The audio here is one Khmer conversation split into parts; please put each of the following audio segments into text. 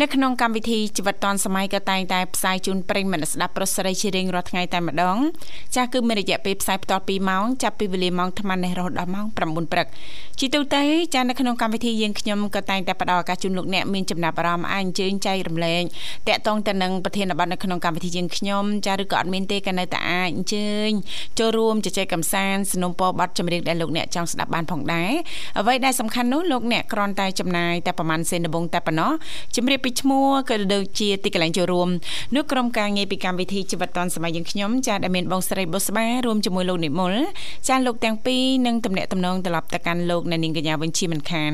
នៅក្នុងកម្មវិធីជីវិតឌွန်សម័យក៏តែងតែផ្សាយជូនប្រិយមិត្តស្ដាប់ប្រុសស្រីជារៀងរាល់ថ្ងៃតែម្ដងចាស់គឺមានរយៈពេលផ្សាយបន្ត2ម៉ោងចាប់ពីវេលាម៉ោង8:00នេះរហូតដល់ម៉ោង9ព្រឹកជាទូទៅចាស់នៅក្នុងកម្មវិធីយើងខ្ញុំក៏តែងតែផ្ដល់ឱកាសជូនលោកអ្នកមានចំណាប់អារម្មណ៍អាចអញ្ជើញចែករំលែកតាក់ទងទៅនឹងប្រធានបទនៅក្នុងកម្មវិធីយើងខ្ញុំចាស់ឬក៏អត់មានទេក៏នៅតែអាចអញ្ជើញចូលរួមជជែកកម្សាន្តสนុំពរបទចម្រៀងដែលលោកអ្នកចង់ស្ដាប់បានផងដែរអ្វីដែលសំខាន់នោះលោកអ្នកគ្រាន់តែចំណាយតែប្រហែលសេនដំបងតែប៉ុណ្ណោះ ជំរាបពីឈ្មោះក៏ដូចជាទីកន្លែងចូលរួមនោះក្រុមការងារពីកម្មវិធីជីវិតឌွန်សម័យយើងខ្ញុំចាដែលមានបងស្រីបុស្បារួមជាមួយលោកនិមលចាលោកទាំងពីរនឹងទំនាក់ទំនងត្រឡប់ទៅកាន់លោកអ្នកនាងកញ្ញាវិញជាមិនខាន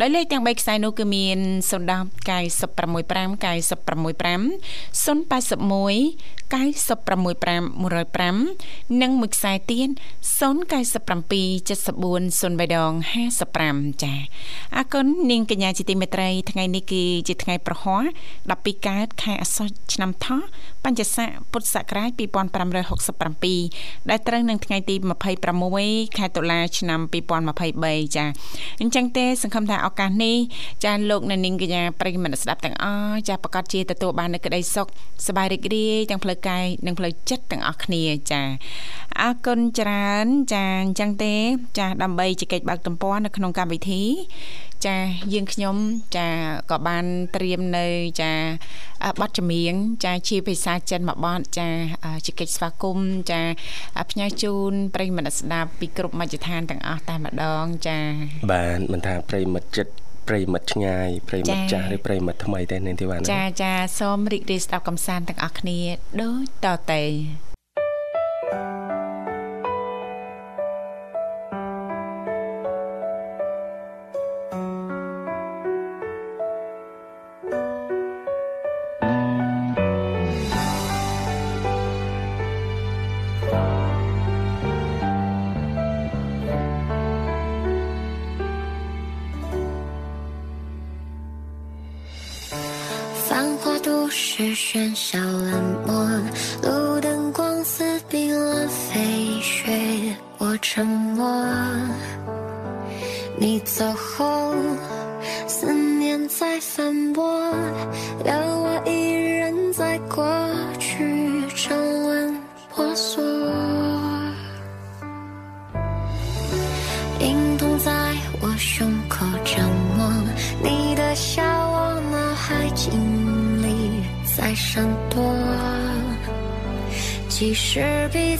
ដោយលេខទាំង3ខ្សែនោះគឺមាន010 965 965 081 965 105និងមួយខ្សែទៀត097 74 03ដង55ចាអរគុណនាងកញ្ញាជាទីមេត្រីថ្ងៃនេះគឺជាថ្ងៃប្រហ័ស12កើតខែអាសត់ឆ្នាំថោះ បញ្ញស័កពុទ្ធសករាជ2567ដែលត្រូវនឹងថ្ងៃទី26ខែតុលាឆ្នាំ2023ចាអញ្ចឹងទេ សង្ឃឹមថាឱកាសនេះចាលោកអ្នកនាងកញ្ញាប្រិយមិត្តស្ដាប់ទាំងអស់ចាប្រកាសជាទទួលបាននូវក្តីសុខសប្បាយរីករាយទាំងផ្លូវកាយនិងផ្លូវចិត្តទាំងអស់គ្នាចាអរគុណច្រើនចាអញ្ចឹងទេ ចាដើម្បីជែកបើកទំព័រនៅក្នុងកម្មវិធី ចាយើងខ្ញុំចាក៏បានត្រៀមនៅចាប័ណ្ណចម្រៀងចាជាភាសាចិនមួយប័ណ្ណចាជាកិច្ចស្វាគមន៍ចាផ្ញើជូនប្រិយមិត្តស្ដាប់ពីគ្រប់មជ្ឈដ្ឋានទាំងអស់តែម្ដងចាបាទមិនថាប្រិយមិត្តចិត្តប្រិមិត្តឆ្ងាយប្រិមិត្តចាស់ឬប្រិមិត្តថ្មីទេនាងធីវ៉ាចាចាសូមរីករាយស្ដាប់កំសាន្តទាំងអស់គ្នាដូចតទៅ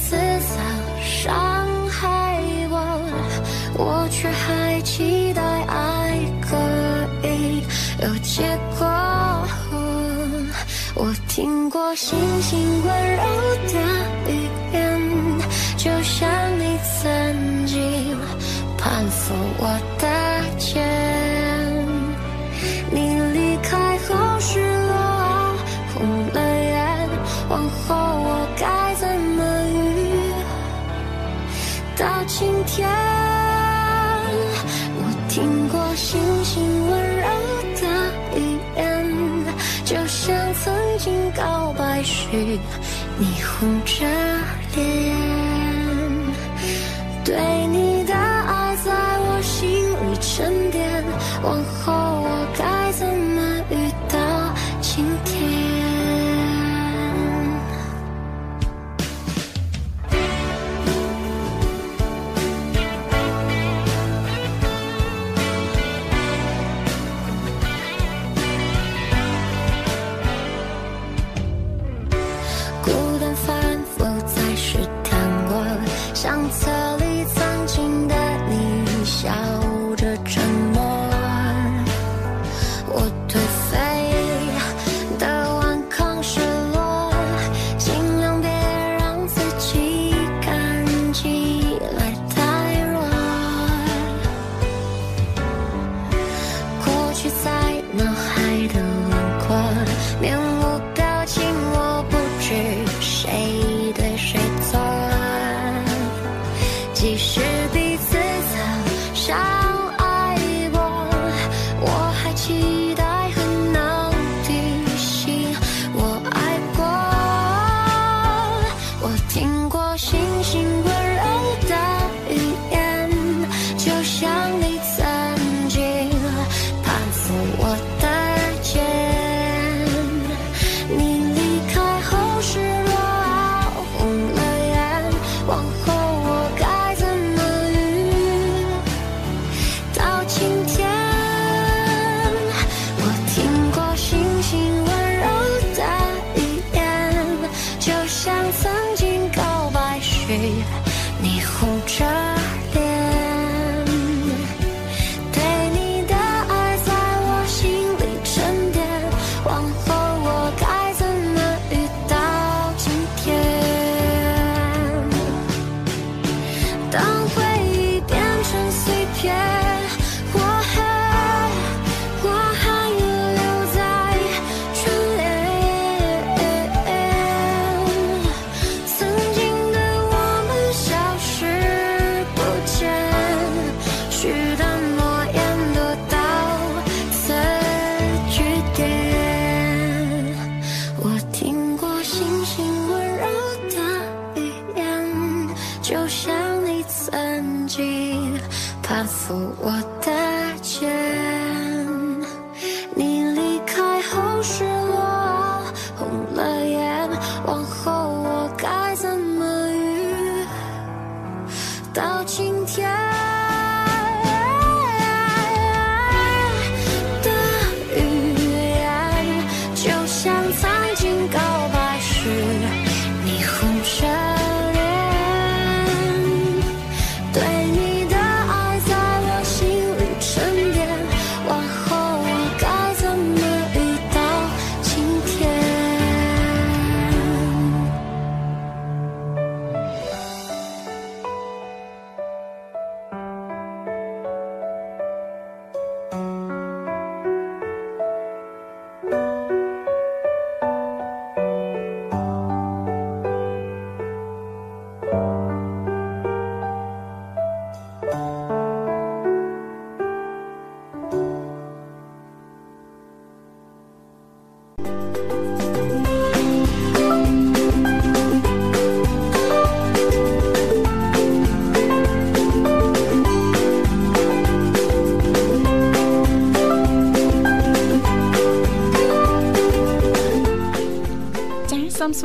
使彼此曾伤害我，我却还期待爱可以有结果。我听过星星温柔的语言，就像你曾经攀附我的肩。也许你红着脸，对相册你护着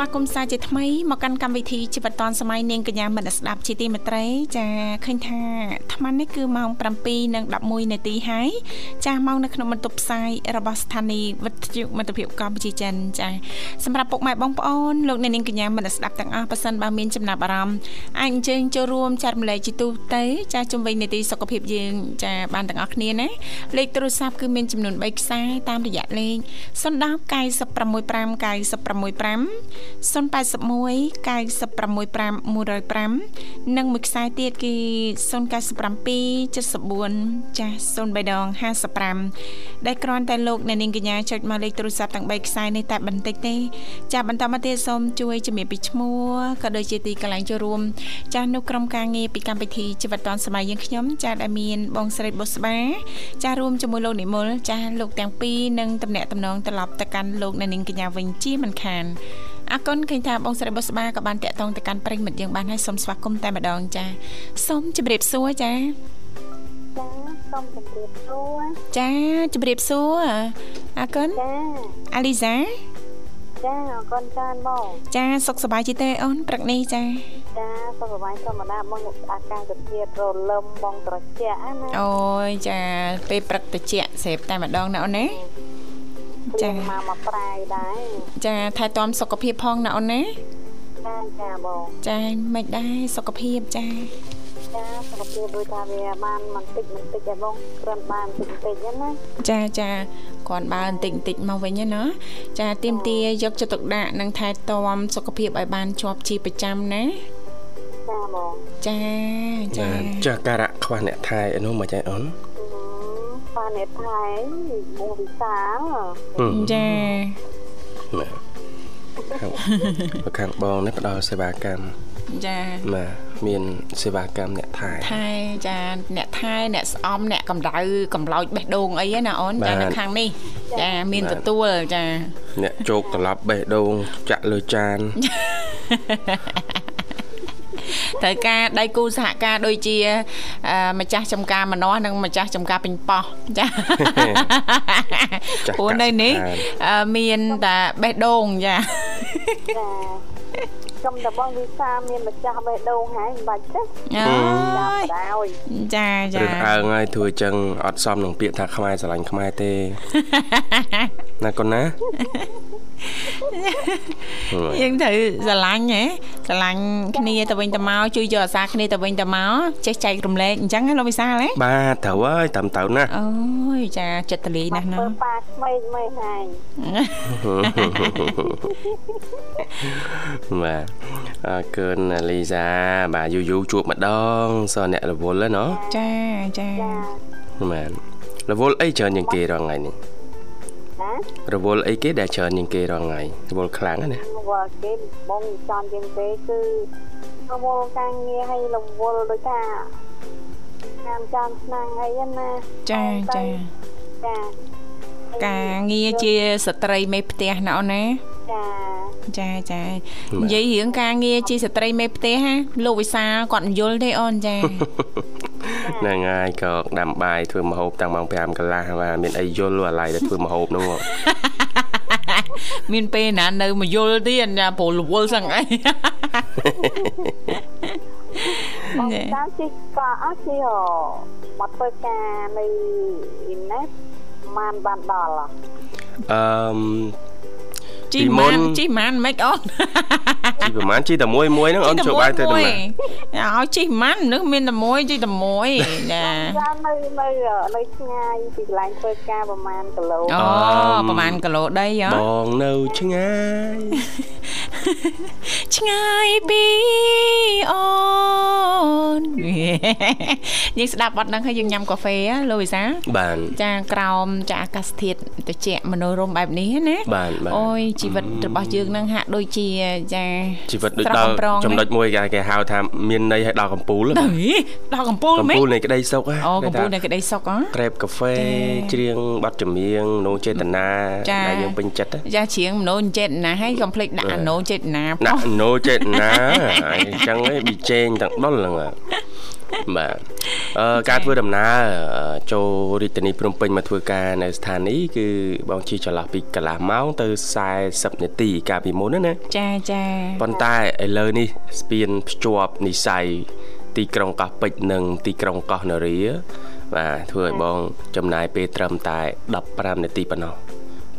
សូមស្វាគមន៍សាជាថ្មីមកកាន់កម្មវិធីជីវិតឌွန်សម័យនាងកញ្ញាមិត្តស្ដាប់ជាទីមេត្រីចាឃើញថា អាត្មានេះគឺម៉ោង7:11នាទីហើយចាម៉ោងនៅក្នុងបន្ទប់ផ្សាយរបស់ស្ថានីយ៍វិទ្យុមិត្តភាពកម្ពុជាចិនចាសម្រាប់ពុកម៉ែបងប្អូនលោកអ្នកនាងកញ្ញាមិត្តស្ដាប់ទាំងអស់ប៉ះសិនបើមានចំណាប់អារម្មណ៍អាចអញ្ជើញចូលរួមចែករំលែកជាទូទៅចាជំវិញនាទីសុខភាពយើងចាបានទាំងអស់គ្នាណាលេខទូរស័ព្ទគឺមានចំនួន3ខ្សែតាមរយៈលេខ010 965 965 081 965 105និងមួយខ្សែទៀតគឺ097 74ចាស់03ដង55ដែលគ្រាន់តែលោកអ្នកនាងកញ្ញាចុចមកលេខទូរស័ព្ទទាំង3ខ្សែនេះតែបន្តិចទេចាបន្តមកទៀតសូមជួយជំរាបពីឈ្មោះក៏ដូចជាទីកន្លែងចូលរួមចាស់នៅក្រុមការងារពីកម្មវិធីជីវិតឌွန်សម័យយើងខ្ញុំចាស់ដែលមានបងស្រីបុស្បា ចាស់រួមជាមួយលោកនិមលចាស់លោកទាំងពីរនឹងតំណាក់តំណងត្រឡប់ទៅកាន់លោកអ្នកនាងកញ្ញាវិញជាមិនខាន អរគុណឃើញថាបងស្រីបុស្បាក៏បានតាក់ទងទៅកាន់ប្រិយមិត្តយើងបានហើយសូមស្វាគមន៍តែម្ដងចាសូមជម្រាបសួរចាចាសូមជម្រាបសួរចាជម្រាបសួរអរគុណចាអាលីសាចាអរគុណច្រើនបងចាសុខសប្បាយជីទេអូនព្រឹកនេះចាចាសុខសប្បាយធម្មតាបងអាកាសធាតុរលឹមបងត្រជាក់ណាអូយចាពេលព្រឹកតិចស្រាប់តែម្ដងណាអូនណា ចាចាមកមកប្រែដែរចាថែទាំសុខភាពផងណាអូនណាចាចាបងចាមិនដែរសុខភាពចាចាសុខភាពដូចថាវាបានបន្តិចបន្តិចដែរបងគ្រាន់បានបន្តិចបន្តិចហ្នឹងណាចាចាគ្រាន់បើបន្តិចបន្តិចមកវិញណាចាទៀមទាយកចិត្តទុកដាក់និងថែទាំសុខភាពឲ្យបានជាប់ជាប្រចាំណាចាបងចាចាបាទចាស់ការៈខ្វះអ្នកថែអីនោះមិនចៃអូនប៉ា អ្នកថៃបងវិសាលហឹមចាបាទខាងខាងបងនេះផ្ដល់សេវាកម្មចាបាទមានសេវាកម្មអ្នកថែថែចាអ្នកថែអ្នកស្អំអ្នកកម្ដៅកម្លោចបេះដូងអីណាអូនចាបាទនៅខាងនេះចាមានបាទទទួលចាអ្នកជោគត្រឡប់បេះដូងចាក់លើចាន ត្រូវការដៃគូសហការដូចជាអឺម្ចាស់ចំការម្នាស់និងម្ចាស់ចំការពេញប៉ោះចាចាស់ព្រោះនៅនេះកសិដ្ឋានអឺមានតែបេះដូងចាចាខ្ញុំតែបងវិសាមានម្ចាស់បេះដូងហើយមិនបាច់ទេអើចាប់យបណ្ដោយចាចារឿងអើងហើយធ្វើអញ្ចឹងអត់សមនឹងពាក្យថាខ្មែរស្រឡាញ់ខ្មែរទេណាកូនណាយើងត្រូវស្រឡាញ់ហ៎ស្រឡាញ់គ្នាទៅវិញទៅមកជួយយកអាសាគ្នាទៅវិញទៅមកចេះចែករំលែកអញ្ចឹងណាលោកវិសាលហ៎បាទត្រូវហើយតាមទៅណាអូយចាចិត្តតលីណាស់ណាធ្វើប៉ាក្មេងមើលហាញបាទអរគុណលីសាបាទយូរយូរជួបម្ដងសអ្នករវល់ហ្នឹងណោះចាចាចាបាទរវល់អីច្រើនជាងគេរាល់ថ្ងៃនេះណា រវល់អីគេដែលច្រើនជាងគេរាល់ថ្ងៃរវល់ខ្លាំងណាស់ណាវល់គេបងចង់ជាងគេគឺរវល់ការងារហើយរវល់ដូចថាតាមចាំឆ្នាំងអីហ្នឹងណាចាចាចា ការងារជាស្ត្រីមេផ្ទះណាអូនណាចាចាចានិយាយរឿងការងារជាស្ត្រីមេផ្ទះណាលោកវិសាលគាត់មិនយល់ទេអូនចាហ្នឹងហើយក៏ដាំបាយធ្វើម្ហូបតាំងម៉ោង5កន្លះបាទមានអីយល់អាឡ័យដែលធ្វើម្ហូបហ្នឹងហ៎មានពេលណានៅមកយល់ទៀតចាព្រោះរវល់សឹងអីបងណែតាមជិះក៏អត់ជិះមកធ្វើការនៅអ៊ីនណេត បានបានដល់ហ៎អឺមជីពីមុម៉ាននជីម៉ានមិនអូនជីប្រហែលជីតែមួយមួយហ្នឹងអូនចូលបាយទៅដំណើរឲ្យជីម៉ាននឹងមានតែមួយជីតែមួយចាចានៅនៅនៅឆ្ងាយពីកន្លែងធ្វើការប្រហែលគីឡូអូប្រហែលគីឡូដីហ៎បងនៅឆ្ងាយ ឆ្ងាយពីអូនយើងស្ដាប់បទហ្នឹងហើយយើងញ៉ាំកាហ្វេហ៎លោកវិសាបានចាក្រោមចាអាកាសធាតុត្រជាក់មនោរម្យបែបនេះណាបានបាទអូយជីវិតរបស់យើងហ្នឹងហាក់ដូចជាចាជីវិតដូចស្រស់ដល់បំព្រងចំណុចមួយគេគេហៅថាមានន័យឲ្យដល់កំពូលទៅបាទដល់កំពូលកំមែនពូលនៃក្តីសុខហ៎អូគេកំថាពូលនៃក្តីសុខហ៎ក្រេបកាហ្វេចា៎ច្រៀងបទចម្រៀងនោចេតនាចា៎ដែលយើងពេញចិត្តណាចាជ្រៀងមនោចេតនាហើយកុំភ្លេចដាក់អនោចេតនាផុណាសក់នោចេតនាអញ្ចឹងឯងប៊ីចេងទាំងដុលហ្នឹងហ៎បាទអឺការធ្វើដំណើរអឺចូលរាជធានីភ្នំពេញមកធ្វើការនៅស្ថានីយ៍គឺបងជិះចន្លោះពីកន្លះម៉ោងទៅ40នាទីកាលពីមុនណាណាចាចាប៉ុន្តែឥឡូវនេះស្ពានភ្ជាប់និស័យទីក្រុងកោះពេជ្រនិងទីក្រុងកោះនរាបាទធ្វើឲ្យបងចំណាយពេលត្រឹមតែ15នាទីប៉ុណ្ណោះ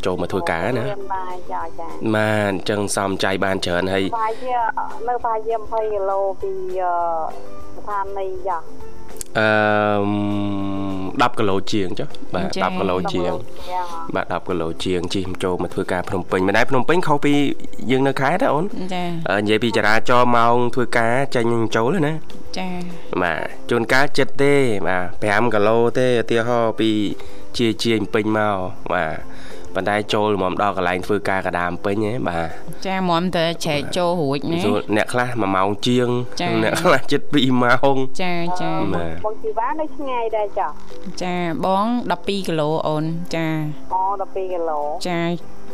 ចូលមកធ្វើការណារៀនបាយចាចាបាទអញ្ចឹងសំចៃបានច្រើនហើយបាយជានៅបាយជា20គីឡូពីអឺស្ថានីយ៍ចាអឺ10គីឡូជាងចុះបាទ10គីឡូជាងចាបាទ10គីឡូជាងជិះចូលមកធ្វើការភ្នំពេញមិនដែរភ្នំពេញខុសពីយើងនៅខេត្តណាអូនចាអឺនិយាយពីចរាចរណ៍ម៉ោងធ្វើការចេញនិងចូលណាចាបាទជួនកាលចិត្តទេបាទ5គីឡូទេឧទាហរណ៍ពីជាជាញពេញមកបាទ ប៉ុន្តែចូលមកដល់កន្លែងធ្វើការកដាមពេញហ៎បាទចាមុំតើចែកចូលរួចណាសួរអ្នកខ្លះ1ម៉ោងជាងចា៎អ្នកខ្លះចិត្ត2ម៉ោងចាចាបាទបងជីវ៉ានៅឆ្ងាយដែរចាចាបង12គីឡូអូនចាអូ12គីឡូចា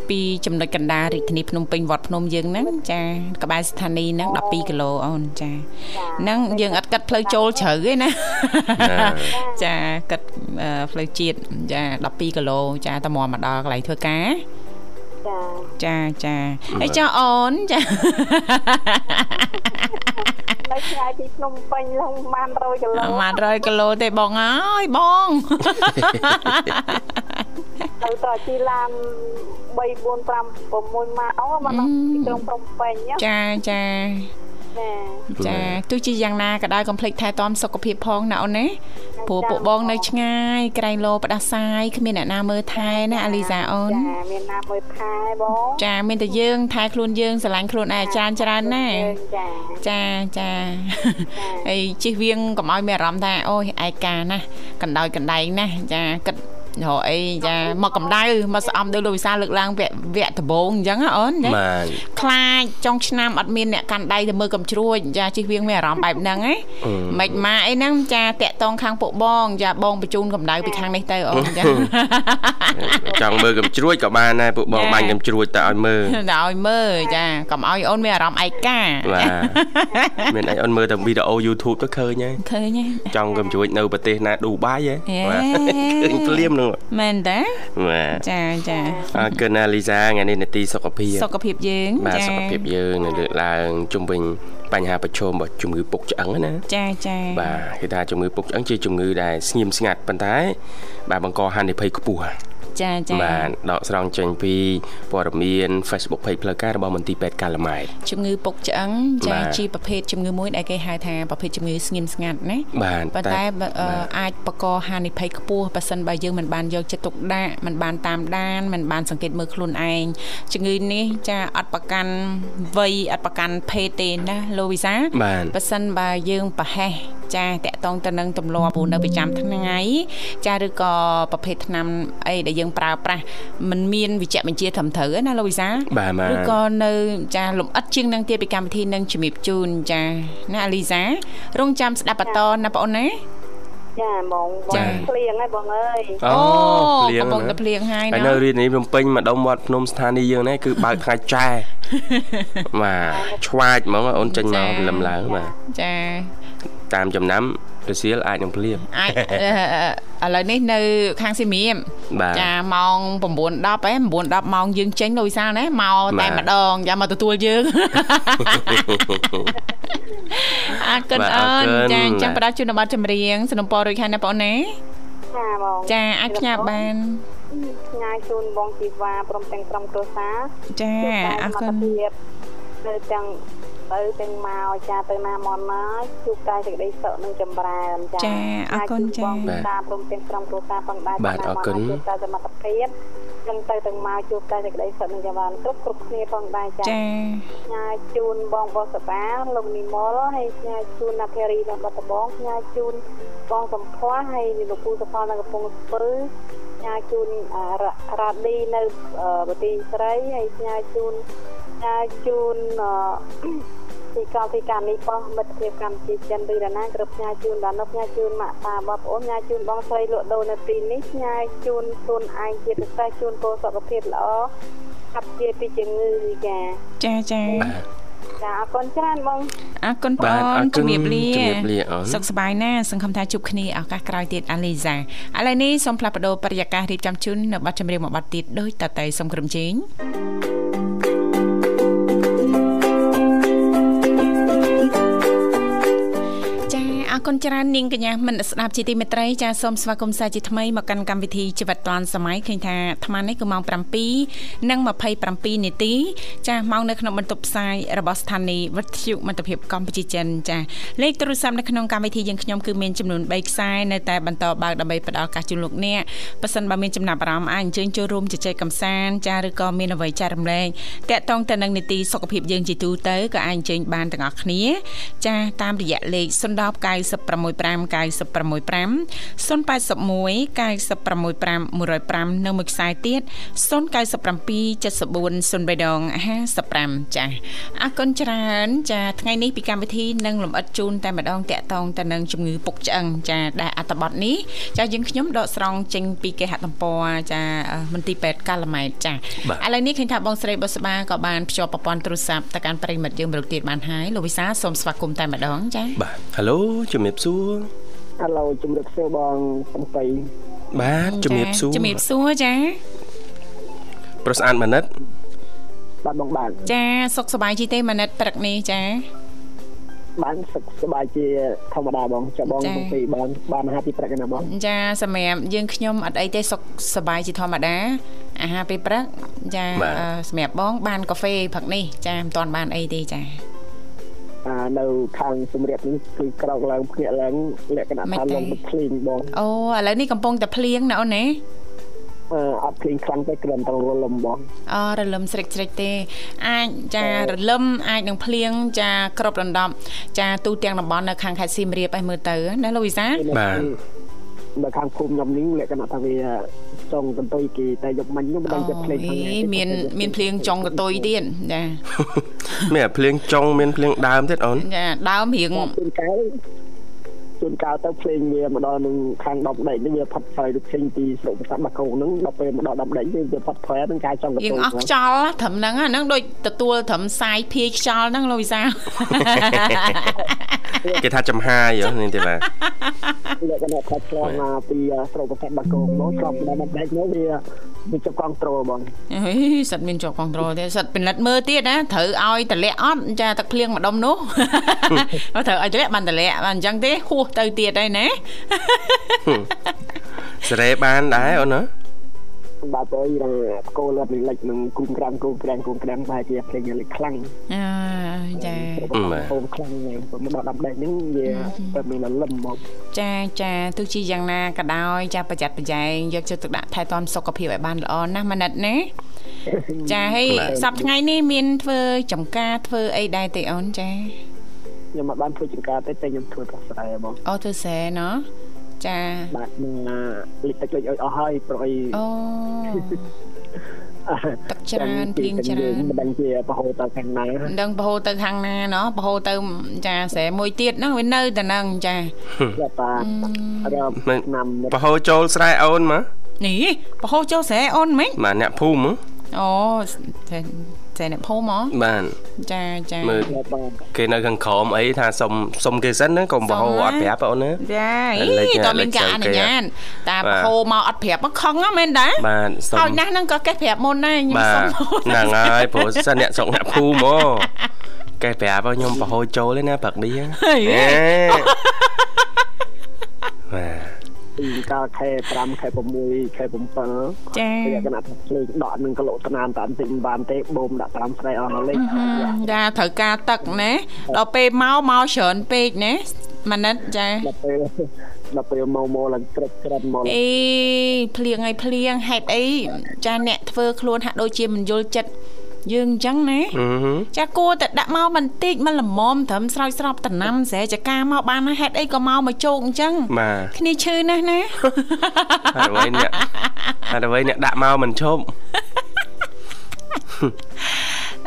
ពីចំណុចកណ្ដាលរាជធានីភ្នំពេញវត្តភ្នំយើងហ្នឹងចាក្បែរស្ថានីយ៍ហ្នឹង12គីឡូអូនចាហ្នឹងយើងអត់កាត់ផ្លូវចូលជ្រៅទេណាចាកាត់អឺផ្លូវជាតិចា12គីឡូចាតមកមកដល់កន្លែងធ្វើការចាចាចាហើយចុះអូនចានៅឆ្ងាយពីភ្នំពេញឡើងបាន100គីឡូម៉ាត់100គីឡូទេបងអើយបង ទៅតជីឡាន3 4 5 6ម៉ោងមកដល់ទីក្រុងភ្នំពេញណាចាចាចាចាទោះជាយ៉ាងណាក៏ដោយកុំភ្លេចថែទាំសុខភាពផងណាអូនណាព្រោះពួកបងនៅឆ្ងាយក្រែងលោផ្ដាសាយគ្មានអ្នកណាមើលថែណាអាលីសាអូនចាមានណាមើលថែបងចាមានតែយើងថែខ្លួនយើងស្រឡាញ់ខ្លួនឯងច្រើនច្រើនណាស់ចាចាចាហើយជិះវៀងកុំឲ្យមានអារម្មណ៍ថាអូយឯកាណាស់កណ្ដោយកណ្ដែងណាស់ចាគិត រកអីចាមកកម្ដៅមកស្អំដោយលោកវិសាលលើកឡើងវគ្គវគ្គដំបូងអញ្ចឹងហ៎អូនណាបាទខ្លាចចុងឆ្នាំអត់មានអ្នកកាន់ដៃទៅមើលកំជ្រួចចាជិះវៀងមានអារម្មណ៍បែបហ្នឹងហ៎មិនម៉ាអីហ្នឹងចាតាក់តងខាងពួកបងចាបងបញ្ជូនកម្ដៅពីខាងនេះទៅអូនចាចង់មើលកំជ្រួចក៏បានដែរពួកបងចាបាញ់កំជ្រួចទៅឲ្យមើលដល់ឲ្យមើលចាកុំឲ្យអូនមានអារម្មណ៍ឯកាបាទមានអីអូនមើលតែវីដេអូ YouTube ទៅឃើញហើយឃើញហ៎ចង់កំជ្រួចនៅប្រទេសណាឌូបៃហ៎ហេបាទឃើញភ្លាមនោះមែនតាបាទចាចាអរគុណណាលីសាថ្ងៃនេះនេតិសុខភាពសុខភាពយើងបាទចាសុខភាពយើងនៅលើកឡើងជុំវិញបញ្ហាប្រឈមរបស់ជំងឺពុកឆ្អឹងណាចាចាបាទគេថាជំងឺពុកឆ្អឹងជាជំងឺដែលស្ងៀមស្ងាត់ប៉ុន្តែបាទបង្កហានិភ័យខ្ពស់ ចាចាបាទដកស្រង់ចេញពីព័ត៌មាន Facebook Page ផ្លូវការរបស់មន្ទីរពេទ្យកាឡាម៉ែតជំងឺពុកឆ្អឹងចាបាទជាប្រភេទជំងឺមួយដែលគេហៅថាប្រភេទជំងឺស្ងៀមស្ងាត់ណាបាទប៉ុន្តែបើអឺអាចបង្កហានិភ័យខ្ពស់បើសិនបើយើងមិនបានយកចិត្តទុកដាក់មិនបានតាមដានមិនបានសង្កេតមើលខ្លួនឯងជំងឺនេះចាអត់ប្រកាន់វ័យអត់ប្រកាន់ភេទទេណាលោកវិសាបាទបើសិនបើយើងប្រហែសចាតកតងទៅនឹងទម្លាប់ព្រោះនៅប្រចាំថ្ងៃចាឬក៏ប្រភេទថ្នាំអីដែលយើងប្រើប្រាស់มันមានវិជ្ជបញ្ជាត្រឹមត្រូវណាលោកវិសាបាទបាទឬក៏នៅចាលំអិតជាងនឹងទៀតពីកម្មវិធីនឹងជំរាបជូនចាណាអាលីសារងចាំស្ដាប់បន្តណាបងអូនណាចាបងបចាងភ្លៀងហើយបងអើយអូអូកំពុងតែភ្លៀងហើយហើយណានៅរាជធានីភ្នំពេញម្ដុំវត្តភ្នំស្ថានីយ៍យើងនេះគឺបើកថ្ងៃចែបាទឆ្វាចហ្មងអូនចេញមកលំឡើងបាទចា តាមចំណាំរសៀលអាចនឹងភ្លៀងអាចអឺឥឡូវនេះនៅ ខាងសៀមរាបបាទចាម៉ោង9:10ឯង9:10ម៉ោងយើងចេញលោកវិសាលណាមកតែបាទម្ដងយ៉ាមកទទួលយើងអរគុណបាទអូអរនគុណចាអញ្ចឹងផ្ដល់ជូនប័ណ្ណចម្រៀងสนុំពររួចហើយណាបងអូនណាចាបងចាអាចផ្ញើបានផ្ញើជូនបងជីវ៉ាព្រមទាំងក្រុមគ្រួសារចាជួបតែអរសមគុត្ថណភាពនៅទាំង ទៅទាំងមកចាទៅណាមកណាជួបតែសេចក្តីសុខនិងចម្រើនចាចាអរគុណចាបងតាព្រមទាំងក្រុមគ្រួសារផងដែរបាទអរគុណជួបតែសមត្ថភាពនឹងទៅទាំងមកជួបតែសេចក្តីសុខនិងចម្រើនគ្រប់គ្រប់គ្នាផងដែរចាចាផ្ញើជូនបងបសបាលោកនិមលហើយផ្ញើជូនណាភេរីនៅបាត់ដំបងផ្ញើជូនបងសំភ័សហើយលោកពូសផលនៅកំពង់ស្ពឺផ្ញើជូនអឺរ៉ារ៉ាឌីនៅអឺប្រទេសស្រីហើយផ្ញើជូនផ្ញើជូន អឺទីកលទីកានេះបោះមិត្តភាពកម្ពុជាចិនឬដាណាគ្រប់ផ្ញើជូនដល់នោះផ្ញើជូនម៉ាក់តាបងប្អូនផ្ញើជូនបងស្រីលក់ដូរនៅទីនេះផ្ញើជូនខ្លួនឯងជាពិសេសជូនគោសុខភាពល្អហាប់ជាពីជំងឺវិការចាចាបាទចាអរគុណច្រើនបងអរគុណបងបាទអរគុណជំរាបលាជំរាបលាអូនសុខសប្បាយណាស់សង្ឃឹមថាជួបគ្នាឱកាសក្រោយទៀតអាលីសាឥឡូវនេះសូមផ្លាស់ប្ដូរបរិយាកាសរៀបចំជូននៅប័ណ្ណចម្រៀងមួយប័ណ្ណទៀតដោយតតែសូមក្រុមជេង គុណច្រើននាងកញ្ញាមនស្ដាប់ជាទីមេត្រីចាសូមស្វាគមន៍សាជាថ្មីមកកាន់កម្មវិធីជីវិតឌွန်សម័យឃើញថាអាត្មានេះគឺម៉ោង7និង27នាទីចាម៉ោងនៅក្នុងបន្ទប់ផ្សាយរបស់ស្ថានីយ៍វិទ្យុមិត្តភាពកម្ពុជាចិនចាលេខទូរស័ព្ទនៅក្នុងកម្មវិធីយើងខ្ញុំគឺមានចំនួន3ខ្សែនៅតែបន្តបើកដើម្បីផ្ដល់ឱកាសជូនលោកអ្នកប៉ះសិនបើមានចំណាប់អារម្មណ៍អាចអញ្ជើញចូលរួមជជែកកម្សាន្តចាឬក៏មានអ្វីចែករំលែកតាក់ទងទៅនឹងនីតិសុខភាពយើងជាទូទៅក៏អាចអញ្ជើញបានទាំងអស់គ្នា ចាតាមរយៈលេខ010 965 965 081 965 105នៅមួយខ្សែទៀត097 74 03ដង55ចាអរគុណច្រើនចាថ្ងៃនេះពីកម្មវិធីនឹងលំអិតជូនតែម្ដងតាក់ទងទៅនឹងជំងឺពុកឆ្អឹងចាដែលអត្តបទនេះចាយើងខ្ញុំដកស្រង់ចេញពីគេហទំព័រចាមន្ទីរពេទ្យកាឡាម៉ែតចាឥឡូវនេះឃើញថាបងស្រីបុស្បាក៏បានភ្ជាប់ប្រព័ន្ធទូរស័ព្ទទៅកាន់ប្រិមិត្តយើងមរុកទៀតបានហើយលោកវិសាសូមស្វាគមន៍តែម្ដងចាបាទហៅឡូជំរាបសួរឥឡូវជំរាបសួរបងសំបីបាទជំរាបសួរជំរាបសួរចាប្រុសស្អាតមនិតបាទបងបាទចា សុខសប្បាយជីទេម៉ានិតព្រឹកនេះចាបានសុខសប្បាយជាធម្មតាបងចាំបងចា៎សំបីបានបានអាហារពីព្រឹកណាបងចាសម្រាប់យើងខ្ញុំអត់អីទេសុខសប្បាយជាធម្មតាអាហារពេលព្រឹកចាអឺសម្រាប់បង បានកាហ្វេព្រឹកនេះចាមិនទាន់បានអីទេចាអា នៅខាងសំរៀបនេះគឺក្រោកឡើងភ្ញាក់ឡើងលក្ខណៈមិនថាទេលងទឹកភ្លៀងបងអូឥឡូវនេះកំពុងតែភ្លៀងណាអូនណាអឺអត់ភ្លៀងខ្លាំងទេគ្រាន់តែរលំបងអូរលឹមស្រិចស្រិចទេ អាចចារលឹមអាចនឹងភ្លៀងចាក្របដណ្ដប់ចាទូទាំងតំបន់នៅខាងខេត្តសៀមរាបឲ្យមើលទៅណាលោកវិសាបាទអនៅខាងភូមិខ្ញុំនេះលក្ខណៈថាវាចង់កន្ទុយគេតែយកមិញខ្ញុំមិនដឹងចិត្តភ្លេងខាងណាអេមានមានភ្លៀងចុងកតុយទៀតចា មានអាភ្លៀងចុងមានភ្លៀងដើមទៀតអូនចាដើមរៀងជួនកាលជួនកាលទៅភ្លេងវាមកដល់នឹងខាងដប់ដែកនេះវាផាត់ផុយទៅភ្លេងពីស្រុកប្រាសាទបាកោនឹងដល់ពេលមកដល់ដប់ដែកវាផាត់ផុយនឹងការចង់ករៀងន្ទុយអស់ខ្យល់ណាត្រឹមហ្នឹងណាហ្នឹងដូចទទួលត្រឹមសាយភាយខ្យល់ហ្នឹងលោកវិសាលគេថាចំហាយហ៎នេះទេបាទលក្ខណៈថាឆ្លងមកពីស្រុកប្រាសាទបាកោមកឆ្លងទៅដល់ដប់ដែកនោះវា វាចាប់កង់ត្រូលបងអេសិតមានជាប់គ្រប់ត្រូលទេសិតពិនិត្យមើលទៀតណាត្រូវឲ្យតម្លាក់អត់ចាទឹកភ្លៀងម្ដុំនោះអត់ត្រូវឲ្យតម្លាក់បានតម្លាក់បានអញ្ចឹងទេហួសទៅទៀតហើយណាសេរីបានដែរអូនណា បាទទៅរកោលត់លិចនឹងគូមក្រាំគូមក្រាំគូមក្រាំបែរជាភ្លេងលិចខ្លាំងអើចាហូមខ្លាំងហ្នឹងមកដល់ដល់ដែកហ្នឹងវាតែមានលលឹមមកចាចាទោះជាយ៉ាងណាក៏ដោយចាប្រយ័ត្នប្រយែងយកចិត្តទុកដាក់ថែទាំសុខភាពឲ្យបានល្អណាស់ម៉ាណិតណាចាហើយសប្តាហ៍ថ្ងៃនេះមានធ្វើចំការធ្វើអីដែរទេអូនចាខ្ញុំមកបានធ្វើចង្ការទេតែខ្ញុំធ្វើប្រស្រ័យបងអូធ្វើស្រែណោះ ចាបាទនឹងលិចទឹកលិចឲ្យអស់ហើយប្រអីអូទឹកច្រើនភ្លៀងច្រើនមិនដឹងជាបរហូតទៅខាងណាមិនដឹងបរហូរទៅខាងណាណោះបរហូរទៅចាស្រែមួយទៀតហ្នឹងវានៅតែហ្នឹងចាបាទបាទរកឆ្នាំបរហូរចូលស្រែអូនមកនេះបរហូរចូលស្រែអូនហ្មិចបាទអ្នកភូមិហ៎អូ តែតែអ្នកភូមិហ៎បាទចាចាមើលបាទគេនៅខាងក្រោមអីថាសុំសុំគេសិនណាកុំបរហូរអត់ប្រាប់អូនណាចាលេខអីតើមានការលេខអនុញ្ញាតតែបាទបរហូរមកអត់ប្រាប់មកខឹងហ៎មែនតាបាទសុំហើយណាស់ហ្នឹងក៏កេះប្រាប់មុនដែរខ្ញុំបាទសុំហ្នឹងហើយព្រោះសិនអ្នកស្រុកអ្នកភូមិហ៎កែប្រាប់ឲ្យខ្ញុំបរហូរចូលទេណាព្រឹកនេះហ៎ហេអេបាទ ពីកាលខែ5ខែ6ខែ7ចាលក្ខណៈថាភ្លេងដកនឹងគីឡូស្នាមតាមតិចមិនបានទេបូមដាក់តាមស្រែអស់ហើយលេខចាត្រូវការទឹកណាដល់ពេលមកមកច្រើនពេកណាម៉ាណិតចាដល់ពេលដល់ពេលមកមកឡើងក្រឹកក្រឹមមកអេភ្លៀងហើយភ្លៀងហេតុអីចាអ្នកធ្វើខ្លួនហាក់ដូចជាមិនយល់ចិត្ត យើងអញ្ចឹងណាអឺហឺចាគួរតែដាក់មកបន្តិចមកល្មមត្រឹមស្រោចស្រពតំណាំស្រែចកាមកបានហើយហេតុអីក៏មកមកជោគអញ្ចឹងបាទគ្នាឈឺណាស់ណាហើយអ្វីអ្នកហើយអ្វីអ្នកដាក់មកមិនឈប់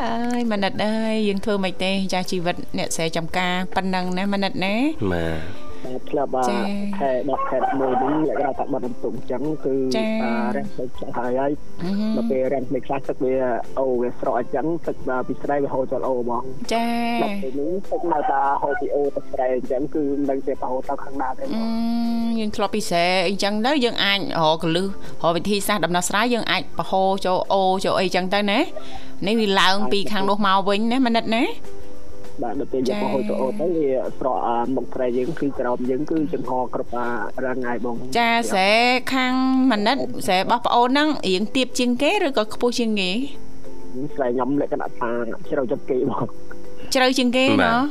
អើយម៉ាណិតអើយយើងធ្វើមិនទេចាស់ជីវិតអ្នកស្រែចំការប៉ុណ្ណឹងណាម៉ាណិតណាបាទបាទ ធ្លាប់ចា៎ខែ10ខែ11នេះលក្ខណៈថាបាត់បន្ទុកអញ្ចឹងគឺចា៎អារះភ្លេចខ្លះហើយហើយអឺហឹមដល់ពេលរះភ្លេចខ្លះទឹកវាអូវាស្រកអញ្ចឹងទឹកមកពីស្រែវាហូរចូលអូហ្មងចាដល់ពេលនេះទឹកនៅតែហូរពីអូទៅស្រែអញ្ចឹងគឺមិនដឹងជាបរហូរទៅខាងណាទេអឺហ្មងយើងធ្លាប់ពិសេសអីចឹងទៅយើងអាចរកកលឹះរកវិធីសាស្ត្រដំណោះស្រាយយើងអាចបរហូរចូលអូចូលអីចឹងទៅណានេះវាឡើងពីខាងនោះមកវិញណាម៉ាណិតណា បាទដល់ពេលចា៎យកបរហូរទៅអូទៅវាស្រកអាមុខស្រែយើងគឺក្រោមយើងគឺចង្ហរគ្រប់អារាងថ្ងៃបងចាស្រែខាងម៉ាណិតស្រែរបស់ប្អូនហ្នឹងរៀងទៀបជាងគេឬក៏ខ្ពស់ជាងគេស្រែខ្ញុំលក្ខណៈថាជ្រៅចិត្តគេបងជ្រៅជាងគេណោះ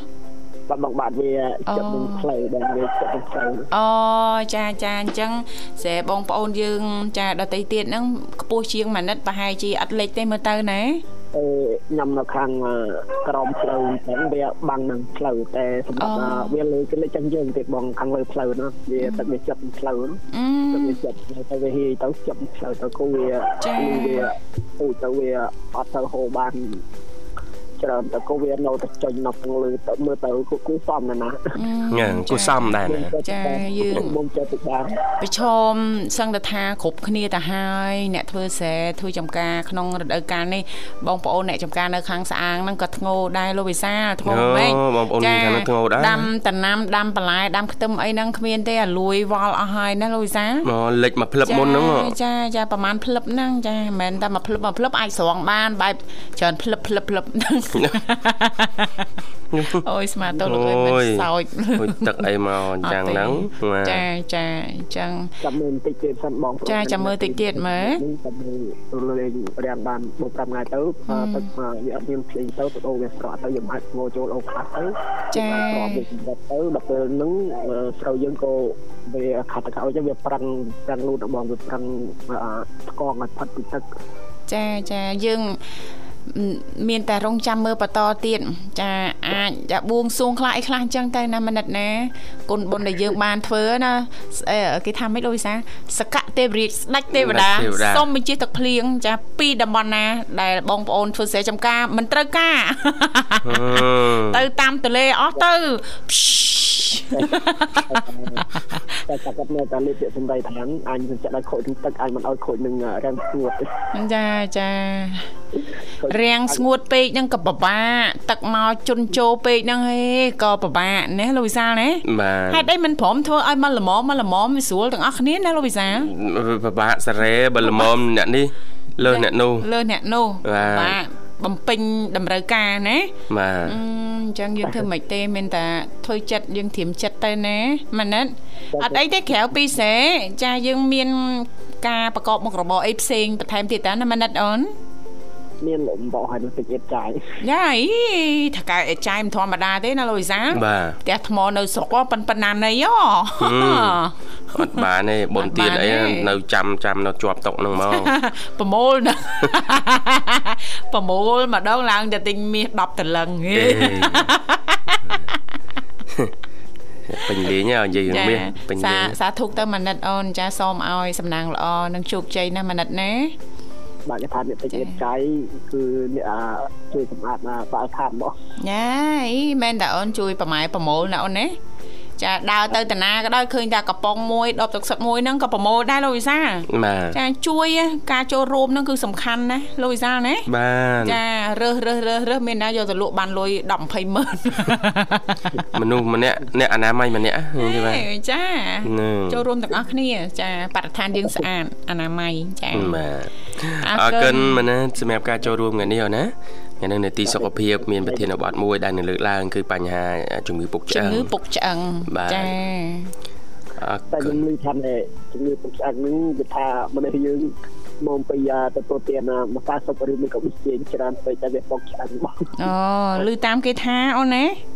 បាទបងបាទវាចិត្តនឹងផ្លូវបងវាចិត្តនឹងផ្លូវអូចាចាអញ្ចឹងស្រែបងប្អូនយើង ចាដតីទៀតហ្នឹងខ្ពស់ជាងម៉ាណិតប្រហែលជាអត់លេចទេមើលទៅណាអឺ ខ្ញុំនៅខាងក្រមផ្លូវអញ្ចឹងវាបាំងនឹងផ្លូវតែសម្រាប់អាវាលើគឺលេចចឹងយើងទៀតបងខាងលើផ្លូវនោះវាទឹកវាចាប់ផ្លូវនោះអឺទឹកវាចាប់ទៅវាហីទៅចាប់ផ្លូវទៅគូវាចា៎វាពូជទៅវាអត់ទៅហូរបាន ច្រើនទៅគូវានៅតែចេញនៅខាងលើទៅមើលទៅគូគូសំណាស់ណាអឺញ៉ាំគូសំដែរណាចាយើងមុំចេះទៅបានប្រឈមសឹងតែថាគ្រប់គ្នាទៅហើយអ្នកធ្វើស្រែធ្វើចំការក្នុងរដូវកាលនេះបងប្អូនអ្នកចំការនៅខាងស្អាងហ្នឹងក៏ធ្ងោដែរលោកវិសាលធ្ងោអូមែនបងប្អូនមានខាងនោះធ្ងោដែរដាំតំណាំដាំបន្លែដាំខ្ទឹមអីហ្នឹងគ្មានទេអាលួយវល់អស់ហើយណាលោកវិសាលមកលិចមកផ្លឹបមុនហ្នឹងហ៎ចាចាប្រហែលផ្លឹបហ្នឹងចាមិនមែនតែមកផ្លឹបមកផ្លឹបអាចស្រង់បានបែបច្រើនផ្លឹបផ្លឹបផ្លឹបហ្នឹងអូយស្មាតទៅលោកអើយមិនសោចហួយទឹកអីមកអញ្ចឹងហ្នឹងបាទចាចាអញ្ចឹងចាំមើលបន្តិចទៀតសិនបងប្អូនចាចាំមើលតិចទៀតមើលចាំមើលលេងរាំងបាន4 5ថ្ងៃទៅទឹកមកវាអត់មានភ្លេងទៅទៅដូរវាស្រកទៅយើងអាចងោចូលអូខ្លះទៅចាស្រកវាសម្រាប់ទៅដល់ពេលហ្នឹងស្រូវយើងក៏វាខាត់ទៅឲ្យវាប្រឹងប្រឹងលូតបងវាប្រឹងថ្កងឲ្យផាត់ពីទឹកចាចាយើង មានតែរងចាំមើលបន្តទៀតចាអាចចាបួងសួងខ្លះអីខ្លះអញ្ចឹងទៅណាមនិតណាគុណបុណ្យដែលយើងបានធ្វើណាស្អីគេថាម៉េចលោកវិសាសកៈទេវរាជស្ដេចទេវតាស្ដេចទេវតាសូមបញ្ជាទឹកភ្លៀងចាពីតំបន់ណា ដែលបងប្អូនធ្វើស្រែចម្ការមិនត្រូវការហឺទៅតាមទលេអស់ទៅ តែតែគាត់នៅតែលេខពាក្យសម្ដីថាអញនឹងចាក់ឲ្យខូចនឹងទឹកអញមិនឲ្យខូចនឹងរាំងស្ងួតទេចាចារាំងស្ងួតពេកហ្នឹងក៏ពិបាកទឹកមកជន់ជោពេកហ្នឹងហេក៏ពិបាកណាលោកវិសាលណាបាទហេតុអីមិនព្រមធ្វើឲ្យមកល្មមមកល្មមវាស្រួលទាំងអស់គ្នាណាលោកវិសាលពិបាកសារ៉េបើល្មមអ្នកនេះលើសអ្នកនោះលើអ្នកនោះបាទ បំពេញតម្រូវការណាបាទអឺអញ្ចឹងយើងធ្វើមិនទេមានតែធ្វើចិត្តយើងត្រៀមចិត្តទៅណាម៉ាណិតអត់អីទេក្រៅពីស្រែចាយើងមាន ការប្រកបមុខរបរអីផ្សេងបន្ថែមទៀតតាណាម៉ាណិតអូន មានលំបោឲ្យនឹងទឹកអៀតចាយយ៉ាអីថកែអេចាយមិនធម្មតាទេណាលោកវិសាលបាទផ្ទះថ្មនៅស្រុកហ៎ប៉ុនប៉ុណ្ណាណីហ៎អត់បានទេបុនទៀតអីអត់បានទេនៅចាំចាំនៅជាប់តុកហ្នឹងមកប្រមូលណាប្រមូលម្ដងឡើងតែទិញមាស10តលឹងហេពេញលេងហ៎និយាយរឿងមាសពេញសាលេងសាធុកទៅមនិតអូនចាសូមឲ្យសំណាងល្អនិងជោគជ័យណាមនិតណា បាទគេថាអ្នកទឹកអៀតចាយគឺអ្នកអាជួយសម្អាតអាបាល់ខាតរបស់ញ៉ាអីមែនតាអូនជួយប្រម៉ែប្រមូលណាអូនណា ចាដើរទៅតាណាក៏ដោយឃើញតែកំប៉ុងមួយដបទឹកសុទ្ធមួយហ្នឹងក៏ប្រមូលដែរលោកវិសាបាទចាជួយការចូលរួមហ្នឹងគឺសំខាន់ណាលោកវិសាលណាបាទចារើសរើសរើសរើសមានណាយកទៅលក់បានលុយ10 20ម៉ឺនមនុស្សម្នាក់អ្នកអនាម័យម្នាក់ហ្នឹងទេបាទហេចាហ្នឹងចូលរួមទាំងអស់គ្នាចាបរិស្ថានយើងស្អាតអនាម័យចាបាទអអររគុគុណណមែនណាសម្រាប់ការចូលរួមថ្ងៃនេះអូនណា ថ្ងៃនេះនេតិសុខភាពមានប្រធានបទមួយដែលនឹងលើកឡើងគឺបញ្ហាជំងឺពុកឆ្ជំអឹងងឺពុកឆ្អឹងបាទចាអរតែគុខ្ញុំណឮថាជំងឺពុកឆ្អឹងហ្នឹងគឺថាមនុស្សយើងមកពីទទួលទានមកការសុខឬមិនក៏ប៊ីចេងច្រើនពេកតែវាពុកឆ្អឹងបងអូឮតាមគេថាអូនណាអា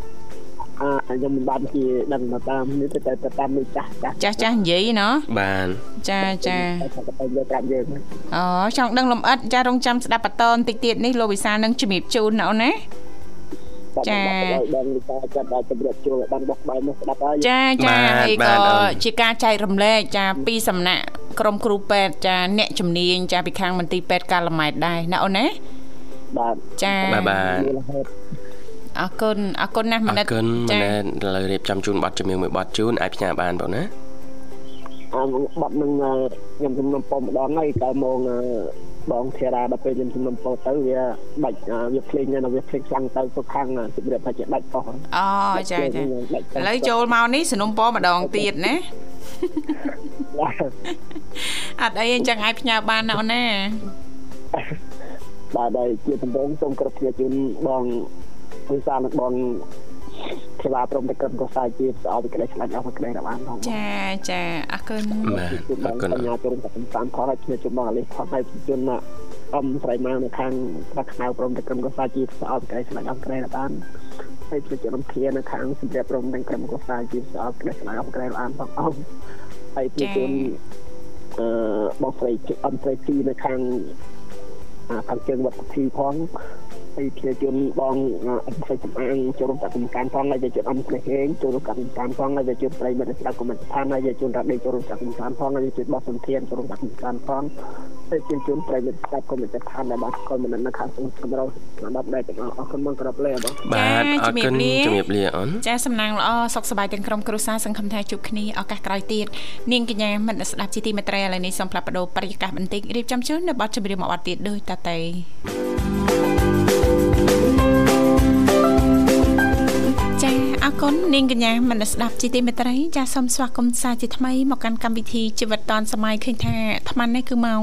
ខ្ញុំមិនបានជាដឹងមកតាមនេះតែតែតាមលើចាស់ចាស់ចាស់ចាស់និយាយណោះបានចាចាតែថាទៅយកប្រាប់យើងអូចង់ដឹងលំអិតចារងចាំស្ដាប់បន្តបន្តិចទៀតនេះលោកវិសាលនឹងជំរាបជូនណាអូនណាចាបងវិសាចាត់ដល់ជម្រាបជួលឲ្យបានបោះបាយមកស្ដាប់ហើយចាចាបាទហើយបាក៏ទអូនជាការចែករំលែកចាពីសំណាក់ក្រុមគ្រូពេទ្យចាអ្នកជំនាញចាពីខាងមន្ទីរពេទ្យកាឡម៉ែតដែរណាអូនណាបាទចាបាទបាទមូលហេតុ អរគុណអរគុណណាស់អមរនិតគុណមែចានឥឡូវរៀបចំជូនប័ណ្ណជំនឿមួយប័ណ្ណជូនអាចផ្ញើបានបងណាអាបាត់នឹងខ្ញុំជំនុំពោម្ដងហើយតែមកបងធារាដល់ពេលខ្ញុំជំនុំពោទៅវាបាច់វាភ្លេងណាវាភ្លេងខ្លាំងទៅទៅខាងជម្រាបថាជាដាច់ប៉ោះអូចាចាឥឡូវចូលមកនេះสนុំពម្ដងទៀតណាអត់អីអញ្ចឹងអាចផ្ញើបានណាអូនណាបាទហើយជាដំបូងសូមគ្រប់គ្នាជូនបង វិសាលនិងបងសេវាព្រមទាំងក្រុមកសាជាស្អប់ពីក្តីឆ្លាញ់អស់ពីក្តីរបានផងចាចាអរគុណបាទជូនអបរគុណបញ្ញាជូនទាំងតាមផងហើយគ្នាជូនបងអាលីផងហើយជូនអមស្រីមកនៅខាងប្រាក់ខ្មៅព្រមទាំងក្រុមកសាជាស្អប់ពីក្តីឆ្លាញ់អស់ពីក្តីរបានហើយជួយជូនគ្នានៅខាងសម្រាប់ព្រមទាំងក្រុមកសាជាស្អប់ពីក្តីឆ្លាញ់អស់ពីក្តីរបានផងអមហើយជួយជូនអឺបងស្រីអមស្រីទីនៅខាងខាងជើងវត្តពិធីផង ហើយជាជនបងអភិសេកសំអាងចូលរួមតាមកម្មការផងហើយជាជនអំស្នេហ៍ហេងចូលរួមតាមកម្មការផងហើយជាជនប្រិយមិត្តស្ដាប់កុំស្ថានហើយជាជនរ៉ាឌីចូលរួមតាមកម្មការផងហើយជាបោះសន្តានចូលរួមតាមកម្មការផងហើយជាជនប្រិយមិត្តស្ដាប់កុំស្ថានដែលបានស្គាល់មិននៅខាងសង្គមរោសម្រាប់ដែរទាំងអស់អរគុណបងក្របលេបងបាទអរគុណជំរាបលាអូនចាសំណាងល្អសុខសប្បាយទាំងក្រុមគ្រួសារសង្ឃឹមថាជួបគ្នាឱកាសក្រោយទៀតនាងកញ្ញាមិនស្ដាប់ជាទីមេត្រីឥឡូវនេះសូមផ្លាប់បដោប្រយាករបន្តិចរៀបចំជូននៅប័ណ្ណចម្រៀងមួយប័ណ្ណទៀតដូចតទៅ អរគុណនាងកញ្ញាមិនស្ដាប់ជាទីមេត្រីចាសូមស្វាគមន៍សាជាថ្មីមកកាន់កម្មវិធីជីវិតឌွန်សម័យឃើញថាអាត្មានេះគឺម៉ោង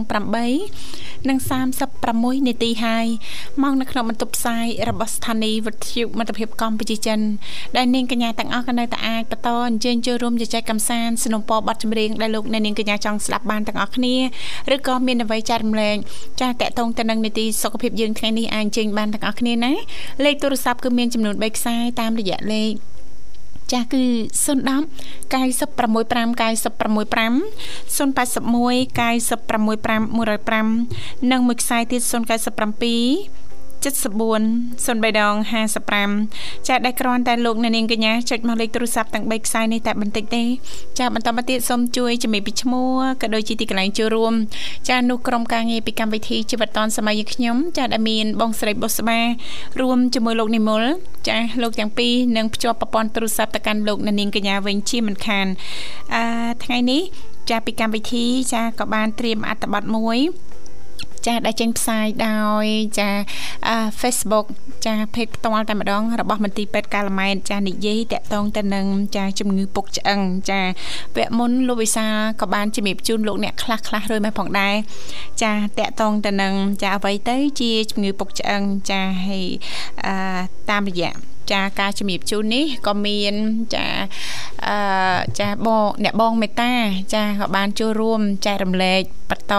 8និង36នាទីហើយមកនៅក្នុងបន្ទប់ផ្សាយរបស់ស្ថានីយ៍វិទ្យុមិត្តភាពកម្ពុជាចិនដែលនាងកញ្ញាទាំងអស់ក៏នៅតែអាចបន្តអញ្ជើញចូលរួមជជែកកម្សាន្តสนុំពរប័ណ្ណចម្រៀងដែលលោកអ្នកនាងកញ្ញាចង់ស្ដាប់បានទាំងអស់គ្នាឬក៏មានអ្វីចែករំលែកចាតកតងទៅនឹងនីតិសុខភាពយើងថ្ងៃនេះអាចអញ្ជើញបានទាំងអស់គ្នាណាលេខទូរស័ព្ទគឺមានចំនួន3ខ្សែតាមរយៈលេខ ចាស់គឺ010 965 965 081 965 105និងមួយខ្សែទៀត097 74 03ដង55ចាដែលគ្រាន់តែលោកអ្នកនាងកញ្ញាចុចមកលេខទូរស័ព្ទទាំង3ខ្សែនេះតែបន្តិចទេចាបន្តមកទៀតសូមជួយជំរាបពីឈ្មោះក៏ដូចជាទីកន្លែងចូលរួមចានោះក្រុមការងារពីកម្មវិធីជីវិតឌុនសម័យខ្ញុំចាដែលមានបងស្រីបុស្បារួមជាមួយលោកនិមលចាលោកទាំងពីរនឹងភ្ជាប់ប្រព័ន្ធទូរស័ព្ទទៅកាន់លោកអ្នកនាងកញ្ញាវិញជាមិនខានអឺថ្ងៃនេះចាពីកម្មវិធីចាក៏បានត្រៀមអត្ថបទមួយ ចាដែលចេញផ្សាយដោយចា Facebook ចាเพจផ្ទាល់តែម្ដងរបស់មន្ទីរពេទ្យកាលម៉ែតចានិយាយតាក់ទងទៅនឹងចាជំងឺពុកឆ្អឹងចាវគ្គមុនលោកវិសាក៏បានជំរាបជូនលោកអ្នកខ្លះខ្លះរួចមកផងដែរចាតាក់ទងទៅនឹងចាអ្វីទៅជាជំងឺពុកឆ្អឹងចាហើយតាមរយៈ ចាការជំរាបជូននេះក៏មានចាអឺចាបងអ្នកបងមេតាចាក៏បានចូលរួមចែករំលែកបន្តត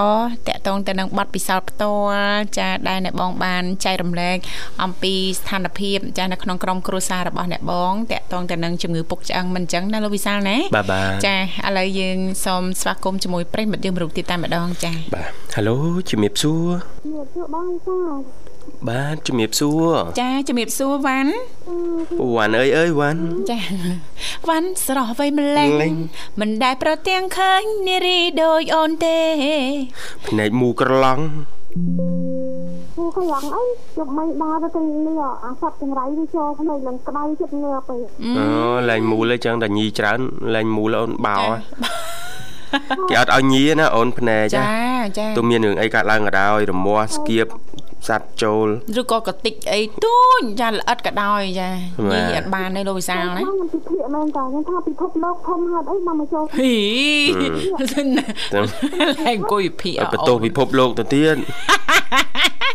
កតងទៅនឹងបទពិសោធន៍ផ្ទាល់ចាដែលអ្នកបងបានចែករំលែកអំពីស្ថានភាពចានៅក្នុងក្រុមគ្រួសាររបស់អ្នកបងតកតងទៅនឹងជំងឺពុកឆ្អឹងមិនអញ្ចឹងណាលោកវិសាលណាបាទបាទចាឥឡូវយើងសូមស្វាគមន៍ជាមួយប្រិយមិត្តយើងរូបទៀតតែម្ដងចាបាទ Halo ជំរាបសួរនេះជួបបងចា បាទជំរាបសួរចាជំរាបសួរវ៉ាន់វ៉ាន់អើយអើយវ៉ាន់ចាវ៉ាន់ស្រស់វៃម្លេងម្លេងមិនដែលប្រទាំងឃើញនារីដូចអូនទេភ្នែកមូក្រឡង់គូក៏យ៉ាងអីជប់មិនដើរទៅទីនេះអាសត្វចង្រៃវាចូលភ្នែកឡើងក្តៅចិត្តងើបទៅអូលែងមូលអញ្ចឹងតែញីច្រើនលែងមូលអូនបោគេអត់ឲ្យញីណាអូនភ្នែកចាចាទោះមានរឿងអីកើតឡើងក៏ដោយរមាស់ស្គៀប សัตว์ចូលឬក៏កតិចអីទូចចាល្អិតក៏ដោយចាបាទនិយាយអត់បានទេលោកវិសាលណាខ្ញុំពិភាក្សាមែនតើខ្ញុំថាពិភពលោកធំហេតុអីមកមកចូលហីទៅឡើងអង្គុយវិភាគឲ្យបន្ទោសពិភពលោកទៅទៀត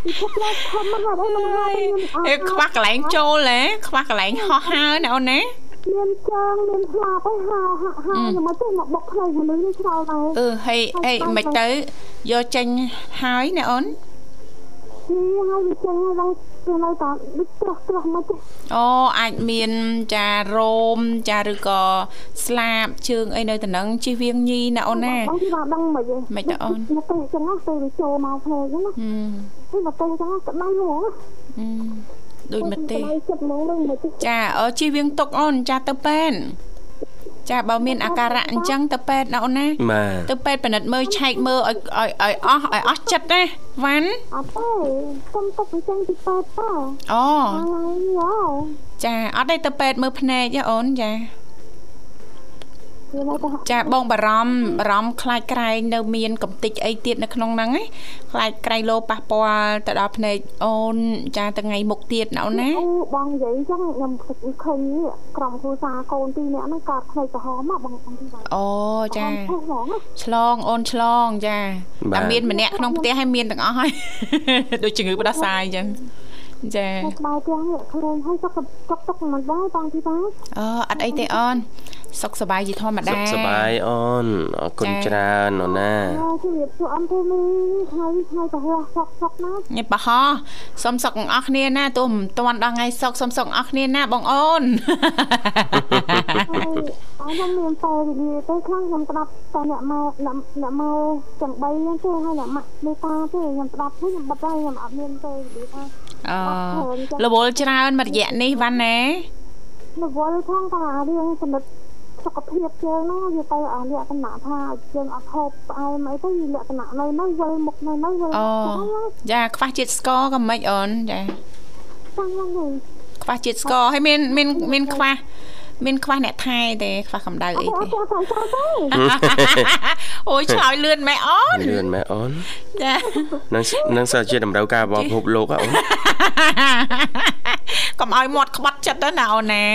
ពិភពលោកធំហេតុអីមកមកអេខ្វះកន្លែងចូលហ៎ខ្វះកន្លែងហោះហើរណាអូនណាមានចាងមានស្លាប់អីហាហាហាខ្ញុំមកទៅមកបុកផ្លេចមនុស្សនេះឆ្លោដែរអឺហេអេមិនទៅយកចេញហើយណាអូនពី ហើយវាចឹងហើយទៅនៅតាដូចត្រោះត្រោះមកទៅអូអាចមានចារោមចាឬក៏ស្លាបជើងអីនៅតំណឹងជិះវៀងញីណាអូនណាបងទីបានដឹងមិនទេមិនទៅអូនមកទៅចឹងទៅវាចូលមកផ្លេចហ្នឹងណាហឹមទៅមកទៅចឹងក្តៅហ្មងហឹមដូចមកទេក្តៅចិត្តហ្មងនឹងមកទៅចាអឺជិះវៀងទុកអូនចាទៅពេទ្យ ចាបើមានអាការៈអញ្ចឹងទៅពេទ្យណាអូនណាបាទទៅពេទ្យពិនិត្យមើលឆែកមើលឲ្យឲ្យឲ្យអស់ឲ្យអស់ចិត្តណាវ៉ាន់អត់ទេសុំទុកអញ្ចឹងទីពេទ្យតើអូហើយយោចាអត់ទេទៅពេទ្យមើលភ្នែកទេអូនចាវានៅតែ ចាបងបារម្ភបារម្ភខ្លាចក្រែងនៅមានកំតិចអីទៀតនៅក្នុងហ្នឹងណាខ្លាចក្រែងលោប៉ះពាល់ទៅដល់ភ្នែកអូនចាថ្ងៃមុខទៀតណាអូនណាអូបងនិយាយអញ្ចឹងខ្ញុំឃើញក្រុមគ្រួសារកូនពីរនាក់ហ្នឹងកើតផ្លេចក្រហមបងបងទីបានអូចាហហ្មងឆ្លងអូនឆ្លងចាតែមានម្នាក់ក្នុងផ្ទះហើយមានទាំងអស់ហើយដូចជំងឺផ្ដាសាយអញ្ចឹងចាតែក្បាលទាំងនេះឃើញហើយទុកទុកទុកមិនដែរបងទីបានអូអត់អីទេអូន សុខសប្បាយជាធម្មតាសុខសប្បាយអូនអរគុណច្រើនអូនណាអូជម្រាបសួរអ៊ំភូមីថ្ងៃថ្ងៃប្រហោះសុកសុកណាញ៉េបបហោសុំសុខទាំងអស់គ្នាណាទោះមិនទាន់ដល់ថ្ងៃសុខសុំសុខទាំងអស់គ្នាណាបងអូនហើយអខ្ញុំមានតែនិយាយទៅខ្លះខ្ញុំស្ដាប់តែអ្នកមកអ្នកអ្នកមកទាំង3ហ្នឹងទេហើយអ្នកម៉ាក់មេតាទេខ្ញុំស្ដាប់ទៅខ្ញុំបិទហើយខ្ញុំអត់មានទៅនិយាយថាអឺរវល់ច្រើនមួយរយៈនេះវ៉ាន់ណារវល់ផងតារឿងសម្រិត សុខភាពជើងហ្នឹងវាទៅអាលក្ខណៈថាជើងអត់ហូបផ្អែមអីទៅវាលក្ខណៈនៅនៅវិលមុខនៅនៅវិលអូចាខ្វះជាតិស្ករក៏មិនអូនចាចាំហ្នឹងហើយខ្វះជាតិស្ករហើយមានមានមានខ្វះ មានខ្វះអ្នកថែទេខ្វះកម្ដៅអីអទេត់ចាំចាំចាំទេអូយឆ្លើយលឿនម៉ែអូនលឿនម៉ែអូនចានឹងនឹងសើជាតម្រូវការរបស់ពិភពលោកហ៎អូនកុំឲ្យមាត់ក្បត់ចិត្តទៅណាអូនណា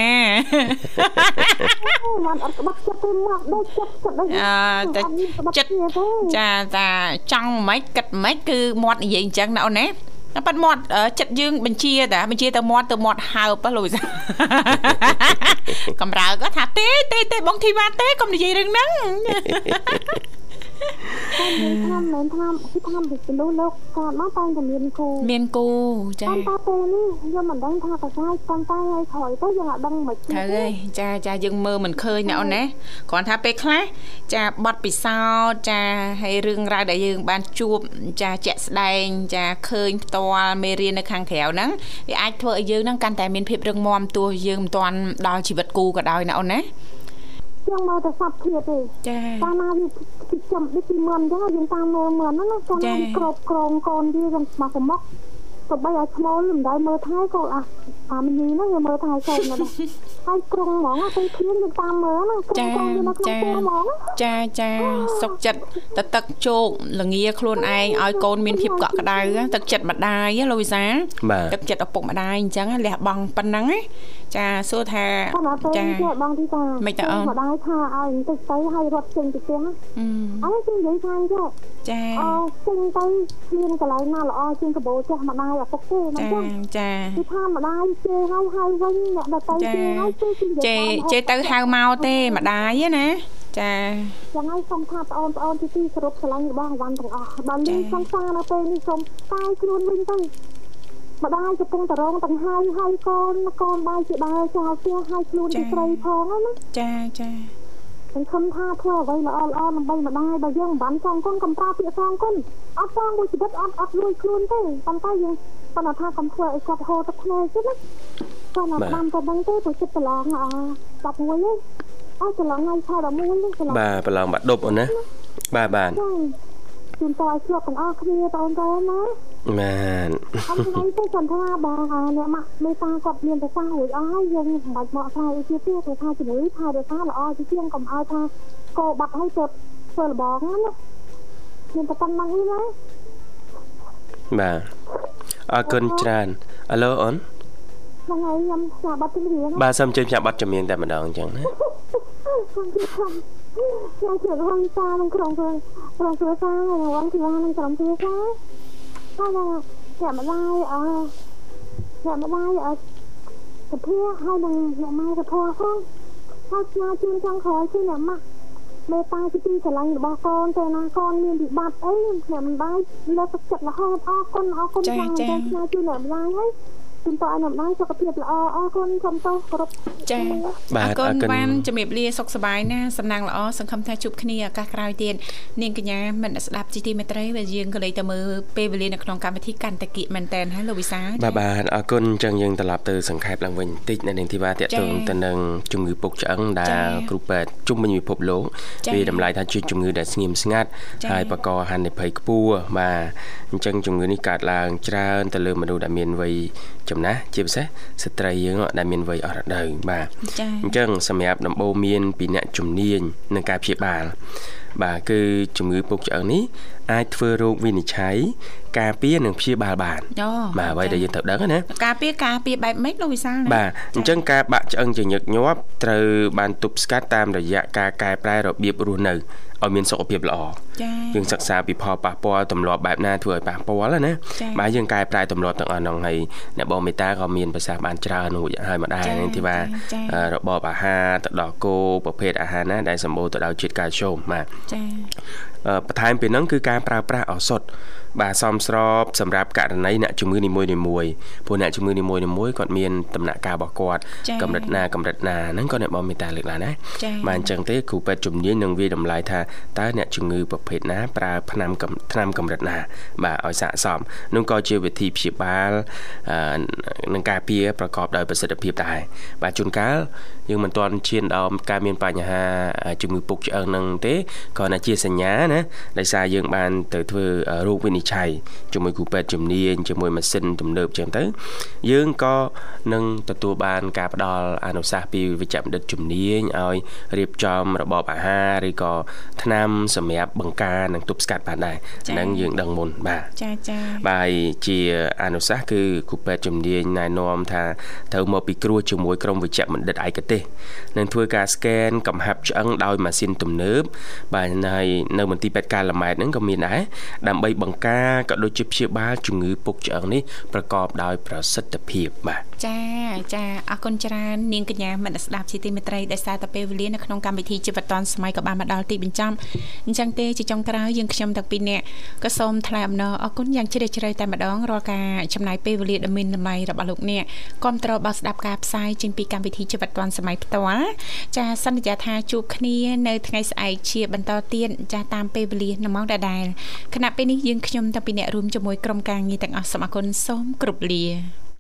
មិនអត់ក្បត់ចិត្តទេមកដូចចិត្តចិត្តដូចអឺតែចិត្តចាតាចង់មិនគិតមិនគឺមាត់និយាយអញ្ចឹងណាអូនណា តែប៉ាត់មាត់អឺចិត្តយើងបញ្ជាតាបញ្ជាទៅមាត់ទៅមាត់ហើបហ៎លោកវិសាកំរើកថាទេទេទេបងធីវ៉ាទេកុំនិយាយរឿងហ្នឹង ឆ្នាំមិនឆ្នាំគឺឆ្នាំពីមនុស្សលោកកើតមកតែតែមានគូមានគូចាតែតែពេលនេះយើងមិនដឹងថាប្រសើរប៉ុន្តែឲ្យក្រោយទៅយើងអត់ដឹងមិនត្រូវហើយចាចាយើងមើលមិនឃើញណាអូនណាគ្រាន់ថាពេលខ្លះចាបတ်ពិសោធន៍ចាហើយរឿងរ៉ាវដែលយើងបានជួបចាជាក់ស្ដែងចាឃើញផ្ទាល់មេរៀននៅខាងក្រៅហ្នឹងវាអាចធ្វើឲ្យយើងហ្នឹងកាន់តែមានភាពរឹងមាំទោះយើងមិនទាន់ដល់ជីវិតគូក៏ដោយណាអូនណា យើងមើលតែសັບធៀបទេចាតាមណាវាចំដូចពីមឿនអញ្ចឹងយើងតាមមើលមឿនហ្នឹងណាគាត់ចា៎ក្របក្រងកូនវាយើងស្មោះស្មោះ ទៅបីឲ្យឈ្មោលមិនដែរមើលថែក៏អាអាមីនេះហ្នឹងវាមើលថែកូនណាស់ហើយក្រុងហ្មងទៅធៀបយើងតាមមើលណាក្រុងកូនវានៅក្នុងពោះហ្មងណាចាចាសុកចិត្តទៅទឹកជោគលងាខ្លួនឯងឲ្យកូនមានភាពកក់ក្ដៅទឹកចិត្តម្ដាយលោកវិសាលបាទទឹកចិត្តឪពុកម្ដាយអញ្ចឹងលះបង់ប៉ុណ្ណឹងណាចាសួរថាគាត់ដល់ពេលចានេះបងទីតាមិនទៅអូនម្ដាយថាឲ្យបន្តិចទៅឲ្យរត់ចេញទៅផ្ទះណាអឺអើគេនិយាយថាអញ្ចឹងចាអើចេញទៅមានកន្លែងណាល្អជាងកបោចាស់ម្ដាយឪពុកទេណាចាចឹងចាគឺថាម្ដាយជេរហើយហើយវិញអ្នកដតៃចាជេរហើយជេរជិះចេចេទៅហៅមកទេម្ដាយណាចាយ៉ាងហើយសូមថាបងប្អូនទីទីគោរពស្រឡាញ់របស់អវ៉ាន់ទាំងអស់បើលឺសង្សារនៅពេលនេះសូមតាយខ្លួនវិញទៅម្ដាយកំពុងតរងទាំងហើយហើយកូនកូនបាយជាដើរចោលផ្ទះហើយខ្លួនជាស្រីផងហ្នឹងណាចាចា សង្ឃឹមថាធ្វើអ្វីល្អល្អដើម្បីម្ដាយបើយើងមិនបានសងគុណកំប្រាពាក្យសងគុណអត់សងមួយជីវិតអត់អត់លួចខ្លួនទេប៉ុន្តែយើងប៉ុន្តែថាកុំធ្វើឲ្យគាត់ហូរទឹកភ្នែកទេណាគាត់មកបានតែដឹងទេព្រោះចិត្តប្រឡងអ11ហ្នឹងអស់ប្រឡងថ្ងៃខែ11ហ្នឹងប្រឡងបាទប្រឡងបាត់ដប់អូនណាបាទបាទចា ជូនតឲ្យជាប់ទាំងអស់គ្នាបងប្អូនណាបាទអត់ថ្ងៃទេគាត់ថាបងអាអ្នកម៉ាក់មេតាគាត់មានប្រសាសន៍រួចអស់ហើយយើងមិនបាច់មកថាអីទៀតទេព្រោះថាជំនួយថារសាល្អជាជាងកុំឲ្យថាកោបាត់ឲ្យគាត់ធ្វើលបងណាមានតែប៉ុណ្្នឹងឯណាបាទអរគុណច្រើនអឡូអូនហ្នឹងហើយខ្ញុំស្ដាប់បាត់ទីរៀនបាទសូមជើញផ្សាយប័ណ្ណចម្រៀងតែម្ដងអញ្ចឹងណា ខ្ញុំជឿថាខ្ញុំជឿរងសានឹងក្រុមគ្រួក្រុមគ្រួសារហើយរងទីវានឹងក្រុមគ្រួសារហើយនឹងអ្នកម្ដាយអឺអ្នកម្ដាយអឺសុភាហើយនឹងអ្នកម៉ែសុភាផងហើយស្នើជូនចង់ក្រោយគឺអ្នកម៉ាក់មេតាជាទីស្រឡាញ់របស់កូនតែណាកូនមានវិបត្តិអីអ្នកម្ដាយលើកទឹកចិត្តរហូតអរគុណអរគុណខ្លាំងតែស្នើជូនអ្នកម្ដាយហើយ ជូនតឲ្យអ្នកម្ដាយសុខភាពល្អអរគុណសូមទោសគោរពចាបាទអរគុណអរគុណបានជំរាបលាសុខសប្បាយណាសំណាងល្អសង្ឃឹមថាជួបគ្នាឱកាសក្រោយទៀតនាងកញ្ញាមិនស្ដាប់ជីទីមេត្រីបើយើងក៏លេចទៅមើលពេលវេលានៅក្នុងកម្មវិធីកាន់តែគៀកមែនតែនហើយលោកវិសាលបាទបាទអរគុណអញ្ចឹងយើងត្រឡប់ទៅសង្ខេបឡើងវិញបន្តិចនៅនាងធីវ៉ាតាក់ទងទៅនឹងជំងឺពុកឆ្អឹងដែលគ្រូពេទ្យជុំវិញពិភពលោកវាតម្លៃថាជាជំងឺដែលស្ងៀមស្ងាត់ហើយបកកហានិភ័យខ្ពស់បាទអញ្ចឹងជំងឺនេះកើតឡើងច្រើនទៅលើមនុស្សដែលមានវ័យចំណាស់ជាពិសេសស្ត្រីយើងដែលមានវ័យអស់រដូវបាទចាអញ្ចឹងសម្រាប់ដំបូងមានពីអ្នកជំនាញនឹងការព្យាបាល បាទគឺជំងឺពុកឆ្អឹងនេះអាចធ្វើរោគវិនិច្ឆ័យការពារនិងព្យាបាលបានអូបាទអ្វីដែលយើងត្រូវដឹងណាការពារការពារបែបម៉េចលោកវិសាលណាបាទអញ្ចឹងការបាក់ឆ្អឹងជាញឹកញាប់ត្រូវបានទប់ស្កាត់តាមរយៈការកែប្រែរបៀបរស់នៅ ឲ្យមានសុខភាពល្អចាយើងសិក្សាពីផលប៉ះពាល់ទម្លាប់បែបណាធ្វើឲ្យប៉ះពាល់ណាចា៎បាទយើងកែប្រែទម្លាប់ទាំងអស់ហ្នឹងហើយអ្នកបងមេតាក៏មានប្រសាសន៍បានច្រើនរួចហើយម្ដាយចា៎នេះទីថាចា៎អឺរបបអាហារទៅដល់គោប្រភេទអាហារណាដែលសម្បូរទៅដោយជាតិកាល់ស្យូមបាទចាអឺបន្ថែមពីហ្នឹងគឺការប្រើប្រាស់ឱសថ បាទសមស្របសម្រាប់ករណីអ្នកជំងឺនីមួយៗព្រោះអ្នកជំងឺនីមួយៗគាត់មានដំណាក់កាលរបស់គាត់ចា៎កម្រិតណាកម្រិតណាហ្នឹងក៏អ្នកបងមេតាលើកឡើងដែរចា៎បាទអញ្ចឹងទេគ្រូពេទ្យជំនាញនឹងវាយតម្លៃថាតើអ្នកជំងឺប្រភេទណាប្រើថ្នាំកំថ្នាំកម្រិតណា បាទឲ្យស័ក្តិសមនោះក៏ជាវិធីព្យាបាលអឺនឹងការពារប្រកបដោយប្រសិទ្ធភាពដែរបាទជួនកាលយើងមិនទាន់ឈានដល់ការមានបញ្ហាជំងឺពុកឆ្អឹងនឹងទេគ្រាន់តែជាសញ្ញាណាដោយសារយើងបានទៅធ្វើរោគវិនិច្ឆ័យជាមួយគ្រូពេទ្យជំនាញជាមួយម៉ាស៊ីនទំនើបចឹងទៅ យើងក៏នឹងទទួលបានការផ្ដល់អនុសាសន៍ពីវិជ្ជបណ្ឌិតជំនាញឲ្យរៀបចំរបបអាហារឬក៏ថ្នាំសម្រាប់បង្ការនិងទប់ស្កាត់បានដែរចា៎ហ្នឹងយើងដឹងមុនបាទចាចាបាទហើយជាអនុសាសន៍គឺគ្រូពេទ្យជំនាញណែនាំថាត្រូវមកពិគ្រោះជាមួយក្រុមវិជ្ជបណ្ឌិតឯកទេសនឹងធ្វើការស្កេនកំហាប់ឆ្អឹងដោយម៉ាស៊ីនទំនើបបាទហើយនៅមន្ទីរពេទ្យកាឡម៉ែតហ្នឹងក៏មានដែរដើម្បីបង្ការក៏ដូចជាព្យាបាលជំងឺពុកឆ្អឹងនេះប្រកបដោយប្រសិទ្ធភាពបាទ ចាចាអរគុណច្រើននាងកញ្ញាមនស្ដាប់ជាទីមេត្រីដែលសារតែពេលវេលានៅក្នុងកម្មវិធីជីវិតឌွန်សម័យក៏បានមកដល់ទីបញ្ចប់អញ្ចឹងទេជាចុងក្រោយយើងខ្ញុំទាំងពីរនាក់ក៏សូមថ្លែងអំណរអរគុណយ៉ាងជ្រាលជ្រៅតែម្ដងរាល់ការចំណាយពេលវេលាដ៏មានតម្លៃរបស់លោកអ្នកគាំទ្របោះស្ដាប់ការផ្សាយចេញពីកម្មវិធីជីវិតឌွန်សម័យផ្ទាល់ចាសន្យាថាជួបគ្នានៅថ្ងៃស្អែកជាបន្តទៀតចាសតាមពេលវេលានៅម៉ោងដដែលគណៈពេលនេះយើងខ្ញុំទាំងពីរនាក់រួមជាមួយក្រុមការងារទាំងអស់សូមអរគុណសូមគោរពលា